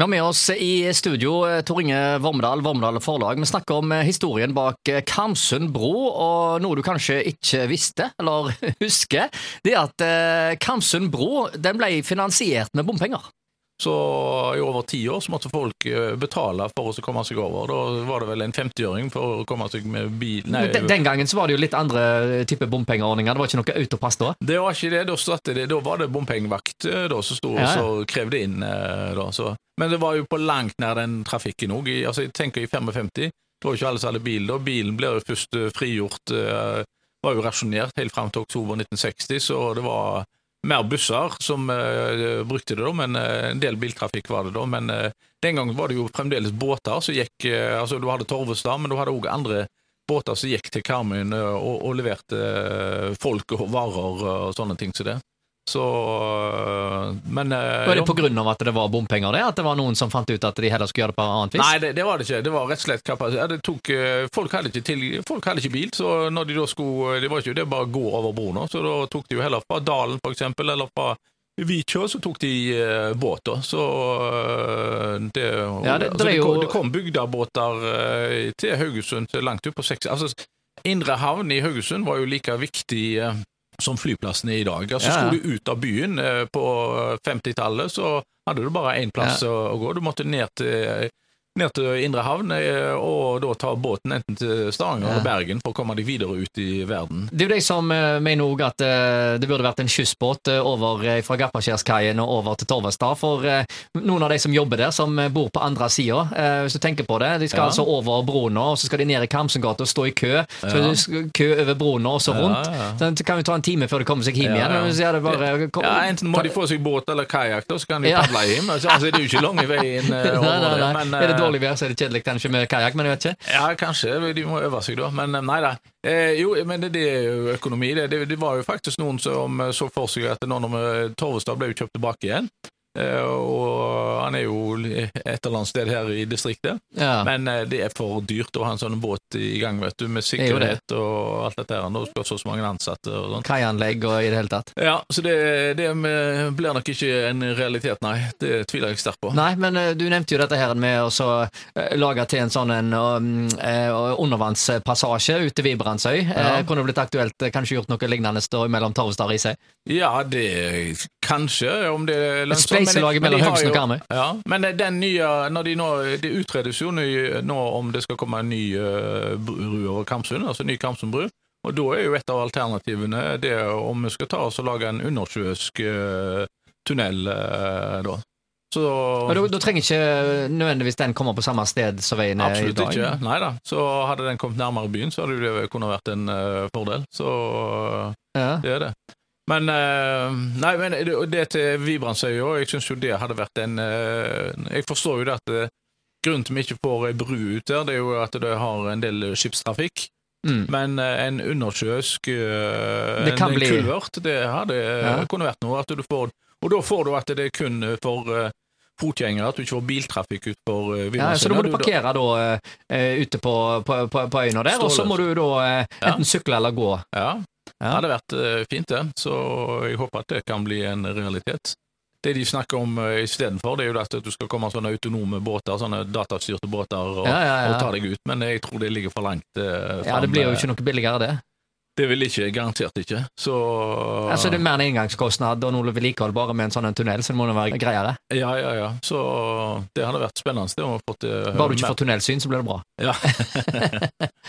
Vi har med oss i studio eh, Tor Inge Vormedal, Vormedal Forlag. Vi snakker om eh, historien bak eh, Karmsund bro, og noe du kanskje ikke visste, eller husker, det er at Karmsund bro den ble finansiert med bompenger. Så i over ti år så måtte folk betale for å komme seg over. Da var det vel en 50-øring for å komme seg med bil Nei, den, den, gangen så var det jo litt andre type bompengeordninger. Det var ikke noe autopass da? Det var ikke det. Da, det, da var det bompengevakt som sto ja, ja. og krevde inn. Da, så men det var jo på langt nær den trafikken òg. Altså, jeg tenker i 55. Det var jo ikke alle som hadde bil da. Bilen ble jo først eh, frigjort, var jo rasjonert helt fram til oktober 1960, så det var mer busser som uh, brukte det da, men uh, en del biltrafikk var det da. Men den gangen var det jo fremdeles båter som gikk Altså, du hadde Torvestad, men du hadde òg andre båter som gikk til Karmøy og, og, leverte folk og varer og sånne ting som så det. Så øh, Men øh, Var det av at det var bompenger, det? At det var noen som fant ut at de heller skulle gjøre det på annet vis? Nei, det, det var det ikke. Det var rett og slett kapasitet. Tok, øh, folk, hadde ikke til, folk hadde ikke bil, så når de da skulle Det var ikke det bare å gå over broen, så da tok de jo heller fra Dalen, for eksempel, eller fra Vikjå, så tok de båt, da. Så det, ja, det, altså, det, jo... kom, det kom bygdabåter uh, til Haugesund langt ut på 60 Altså, Indre havn i Haugesund var jo like viktig som flyplassen er i dag. Altså, ja, ja. Skulle du ut av byen eh, på 50-tallet, så hadde du bare én plass ja. å gå. Du måtte ned til ned til Indre Havn, eh, og da ta båten enten til Stavanger ja. eller Bergen for å komme deg videre ut i verden. Det er jo de som uh, mener òg at uh, det burde vært en kystbåt uh, over fra Gappaskjærskaien og over til Torvestad. For noen av de som jobber der, som bor på andre sida, hvis du tenker på det, de skal ja. altså over broene, og så skal de ned i Kamsengata og stå i kø. Så ja. kø over broene og så rundt. Så det kan jo ta en time før de kommer seg hjem igjen. Ja, bare, ja, enten må de få seg båt eller kajakk, så kan de padle hjem. Altså, altså, det er jo ikke lang vei inn over nei. Men, er det dårlig vær, så er det kjedelig kanskje med kajakk, men jeg vet ikke. Ja, kanskje. De må øve seg, da. Men eh, nei da. Eh, jo, men det, det, er jo økonomi. Det, det, det, var jo faktisk noen som så for seg at nå når Torvestad ble jo kjøpt tilbake igjen, Eh, og han er jo et eller annet sted her i distriktet. Ja. Men eh, det er for dyrt å ha en sånn båt i gang, vet du, med sikkerhet og alt dette her. Nå skal så mange ansatte og sånn. Kaianlegg og i det hele tatt. Ja, så det, det, blir nok ikke en realitet, nei. Det tviler jeg sterkt på. Nei, men eh, du nevnte jo dette her med å lage til en sånn en undervannspassasje ut til Vibrandsøy. Ja. Kunne det blitt aktuelt kanskje gjort noe lignende mellom Torvestad og Risøy? Ja, det kanskje, om det er lønnsomt spleiselaget mellom Haugesund og Karmøy. Ja, men den nye, når de nå, Det utredes jo nå om det skal komme en ny uh, bru over Kamsund, altså ny Kamsundbru. Og da er jo et av alternativene det om vi skal ta oss og lage en undersjøisk uh, tunnel uh, da. Så, Men da, da, trenger ikke nødvendigvis den komme på samme sted som veien er i dag? Absolutt ikke. Nei da. Så hadde den kommet nærmere byen, så hadde det kunne vært en uh, fordel. Så ja. det er det. Men uh, Nei, men det, det til Vibrandsøya, jeg syns jo det hadde vært en uh, Jeg forstår jo det at uh, grunnen til vi ikke får ei bru ut der, det er jo at det har en del skipstrafikk. Mm. Men en undersjøisk en, bli... det hadde ja. kunne vært noe. At du får, og da får du at det er kun for fotgjengere, at du ikke får biltrafikk ut for uh, ja, Så da må du parkere da, uh, ute på, på, på, på øyna der, og så må du da uh, enten ja. sykle eller gå. Ja. Det hadde vært uh, fint, det. Så jeg håper at det kan bli en realitet. Det de snakker om uh, istedenfor, er jo at du skal komme sånne autonome båter, sånne datastyrte båter, og, ja, ja, og, ta deg ut, men jeg tror det ligger for langt frem. Ja, det blir jo ikke noe billigere, det. Det vil ikke, garantert ikke. Så Altså Det er mer en engangskostnad og noe vedlikehold bare med en sånn tunnel, så det må det være greiere? Ja, ja, ja. Så det hadde vært spennende. Det fått, bare du ikke får tunnelsyn, så blir det bra. Ja.